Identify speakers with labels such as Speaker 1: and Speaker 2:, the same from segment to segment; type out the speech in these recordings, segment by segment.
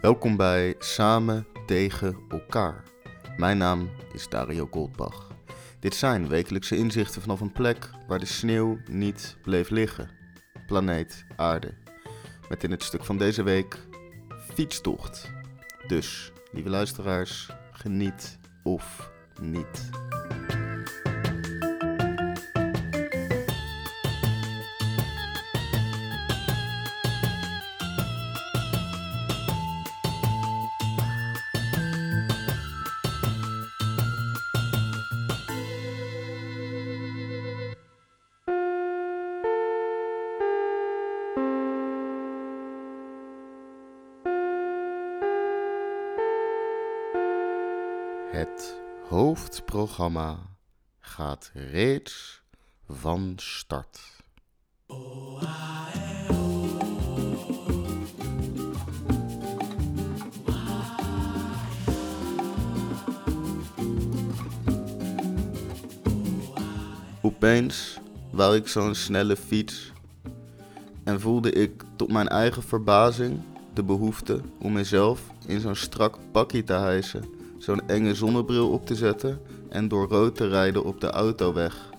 Speaker 1: Welkom bij Samen tegen elkaar. Mijn naam is Dario Goldbach. Dit zijn wekelijkse inzichten vanaf een plek waar de sneeuw niet bleef liggen. Planeet Aarde. Met in het stuk van deze week fietstocht. Dus, lieve luisteraars, geniet of niet. Het hoofdprogramma gaat reeds van start. Opeens wou ik zo'n snelle fiets en voelde ik tot mijn eigen verbazing de behoefte om mezelf in zo'n strak pakje te hijsen, zo'n enge zonnebril op te zetten en door rood te rijden op de autoweg.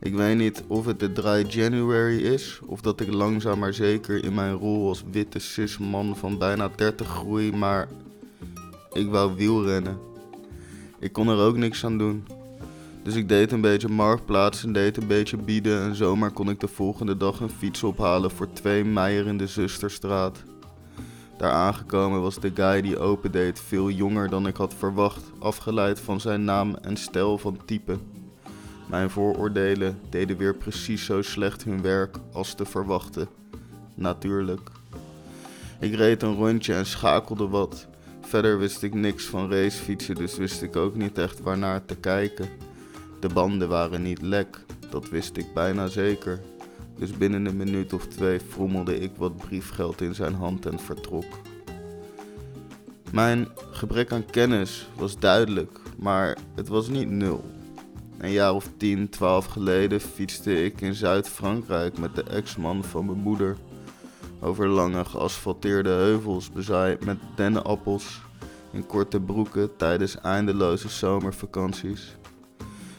Speaker 1: Ik weet niet of het de dry January is of dat ik langzaam maar zeker in mijn rol als witte cis man van bijna 30 groei, maar ik wou wielrennen. Ik kon er ook niks aan doen. Dus ik deed een beetje marktplaats en deed een beetje bieden en zomaar kon ik de volgende dag een fiets ophalen voor twee Meijer in de Zusterstraat. Daar aangekomen was de guy die opendeed veel jonger dan ik had verwacht, afgeleid van zijn naam en stijl van type. Mijn vooroordelen deden weer precies zo slecht hun werk als te verwachten. Natuurlijk. Ik reed een rondje en schakelde wat. Verder wist ik niks van racefietsen, dus wist ik ook niet echt waarnaar te kijken. De banden waren niet lek, dat wist ik bijna zeker. Dus binnen een minuut of twee frommelde ik wat briefgeld in zijn hand en vertrok. Mijn gebrek aan kennis was duidelijk, maar het was niet nul. Een jaar of 10, 12 geleden fietste ik in Zuid-Frankrijk met de ex-man van mijn moeder. Over lange geasfalteerde heuvels bezaaid met dennenappels. In korte broeken tijdens eindeloze zomervakanties.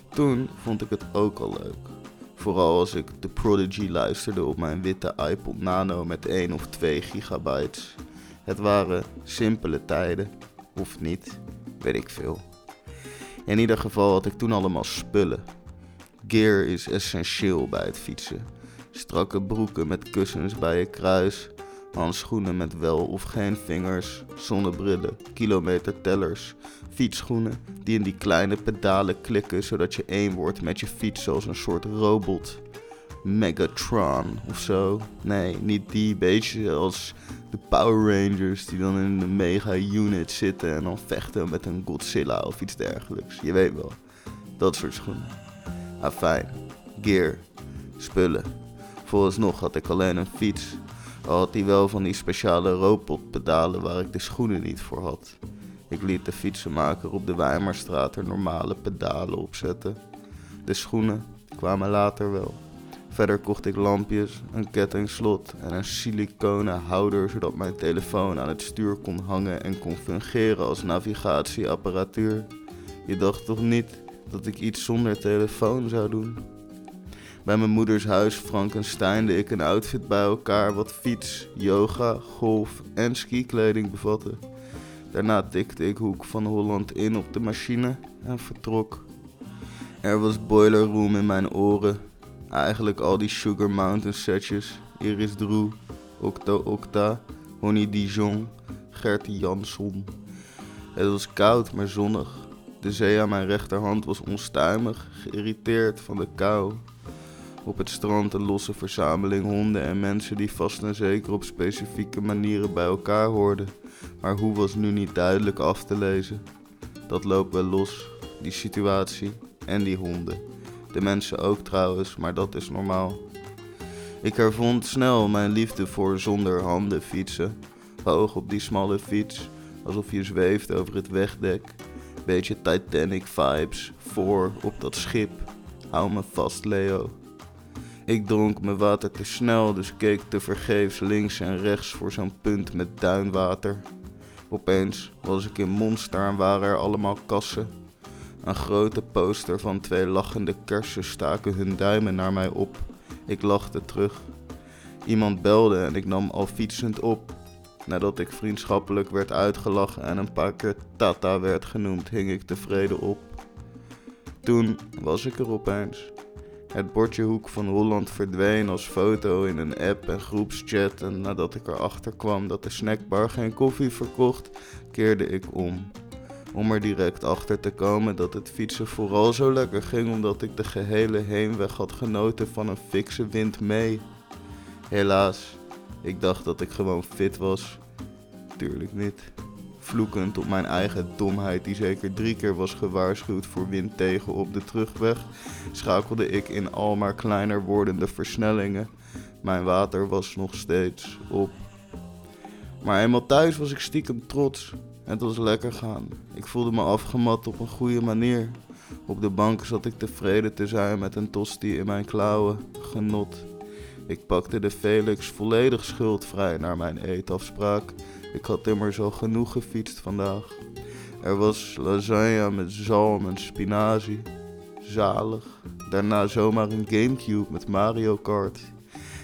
Speaker 1: Toen vond ik het ook al leuk. Vooral als ik The Prodigy luisterde op mijn witte iPod Nano met 1 of 2 gigabytes. Het waren simpele tijden, of niet, weet ik veel. In ieder geval had ik toen allemaal spullen. Gear is essentieel bij het fietsen. Strakke broeken met kussens bij je kruis, handschoenen met wel of geen vingers, zonnebrillen, kilometertellers, fietsschoenen die in die kleine pedalen klikken zodat je één wordt met je fiets zoals een soort robot. Megatron of zo. Nee, niet die beetje als de Power Rangers die dan in een mega unit zitten en dan vechten met een Godzilla of iets dergelijks. Je weet wel, dat soort schoenen. Ah fijn, gear, spullen. Vooralsnog had ik alleen een fiets. Al had hij wel van die speciale robotpedalen waar ik de schoenen niet voor had. Ik liet de fietsenmaker op de Weimarstraat er normale pedalen op zetten. De schoenen kwamen later wel. Verder kocht ik lampjes, een kettingslot en een siliconen houder zodat mijn telefoon aan het stuur kon hangen en kon fungeren als navigatieapparatuur. Je dacht toch niet dat ik iets zonder telefoon zou doen? Bij mijn moeders huis Frankensteinde ik een outfit bij elkaar wat fiets, yoga, golf en skikleding bevatte. Daarna tikte ik Hoek van Holland in op de machine en vertrok. Er was boiler room in mijn oren. Eigenlijk al die Sugar Mountain setjes, Iris Drew, Octo Octa, Honey Dijon, Gertie Jansson. Het was koud maar zonnig. De zee aan mijn rechterhand was onstuimig, geïrriteerd van de kou. Op het strand een losse verzameling honden en mensen die vast en zeker op specifieke manieren bij elkaar hoorden. Maar hoe was nu niet duidelijk af te lezen? Dat loopt wel los, die situatie en die honden. De mensen ook trouwens, maar dat is normaal. Ik hervond snel mijn liefde voor zonder handen fietsen. Hoog op die smalle fiets, alsof je zweeft over het wegdek. Beetje Titanic vibes, voor op dat schip. Hou me vast, Leo. Ik dronk mijn water te snel, dus keek te vergeefs links en rechts voor zo'n punt met duinwater. Opeens was ik in Monster en waren er allemaal kassen. Een grote poster van twee lachende kersen staken hun duimen naar mij op. Ik lachte terug. Iemand belde en ik nam al fietsend op. Nadat ik vriendschappelijk werd uitgelachen en een paar keer Tata werd genoemd, hing ik tevreden op. Toen was ik er opeens. Het bordje Hoek van Holland verdween als foto in een app en groepschat. En nadat ik erachter kwam dat de snackbar geen koffie verkocht, keerde ik om. Om er direct achter te komen dat het fietsen vooral zo lekker ging omdat ik de gehele heenweg had genoten van een fikse wind mee. Helaas, ik dacht dat ik gewoon fit was. Tuurlijk niet. Vloekend op mijn eigen domheid, die zeker drie keer was gewaarschuwd voor wind tegen op de terugweg, schakelde ik in al maar kleiner wordende versnellingen. Mijn water was nog steeds op. Maar eenmaal thuis was ik stiekem trots. Het was lekker gaan. Ik voelde me afgemat op een goede manier. Op de bank zat ik tevreden te zijn met een tosti in mijn klauwen. Genot. Ik pakte de Felix volledig schuldvrij naar mijn eetafspraak. Ik had immers al genoeg gefietst vandaag. Er was lasagne met zalm en spinazie. Zalig. Daarna zomaar een Gamecube met Mario Kart.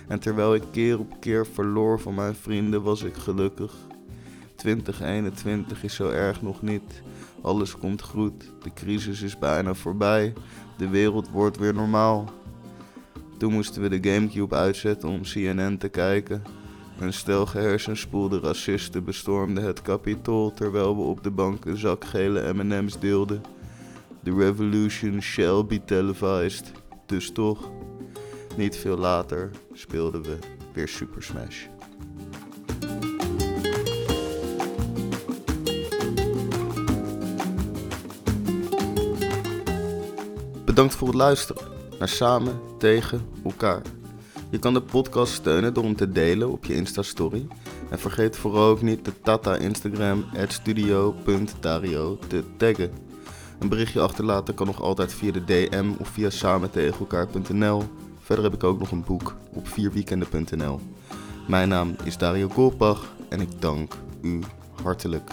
Speaker 1: En terwijl ik keer op keer verloor van mijn vrienden, was ik gelukkig. 2021 is zo erg nog niet. Alles komt goed. De crisis is bijna voorbij. De wereld wordt weer normaal. Toen moesten we de Gamecube uitzetten om CNN te kijken. Een stel gehersenspoelde racisten bestormden het kapitool terwijl we op de bank een zak gele M&M's deelden. The revolution shall be televised. Dus toch, niet veel later speelden we weer Super Smash. Bedankt voor het luisteren naar Samen tegen elkaar. Je kan de podcast steunen door hem te delen op je Insta-story. En vergeet vooral ook niet de Tata Instagram studio.dario te taggen. Een berichtje achterlaten kan nog altijd via de DM of via samentegenelkaar.nl. Verder heb ik ook nog een boek op vierweekenden.nl. Mijn naam is Dario Golbach en ik dank u hartelijk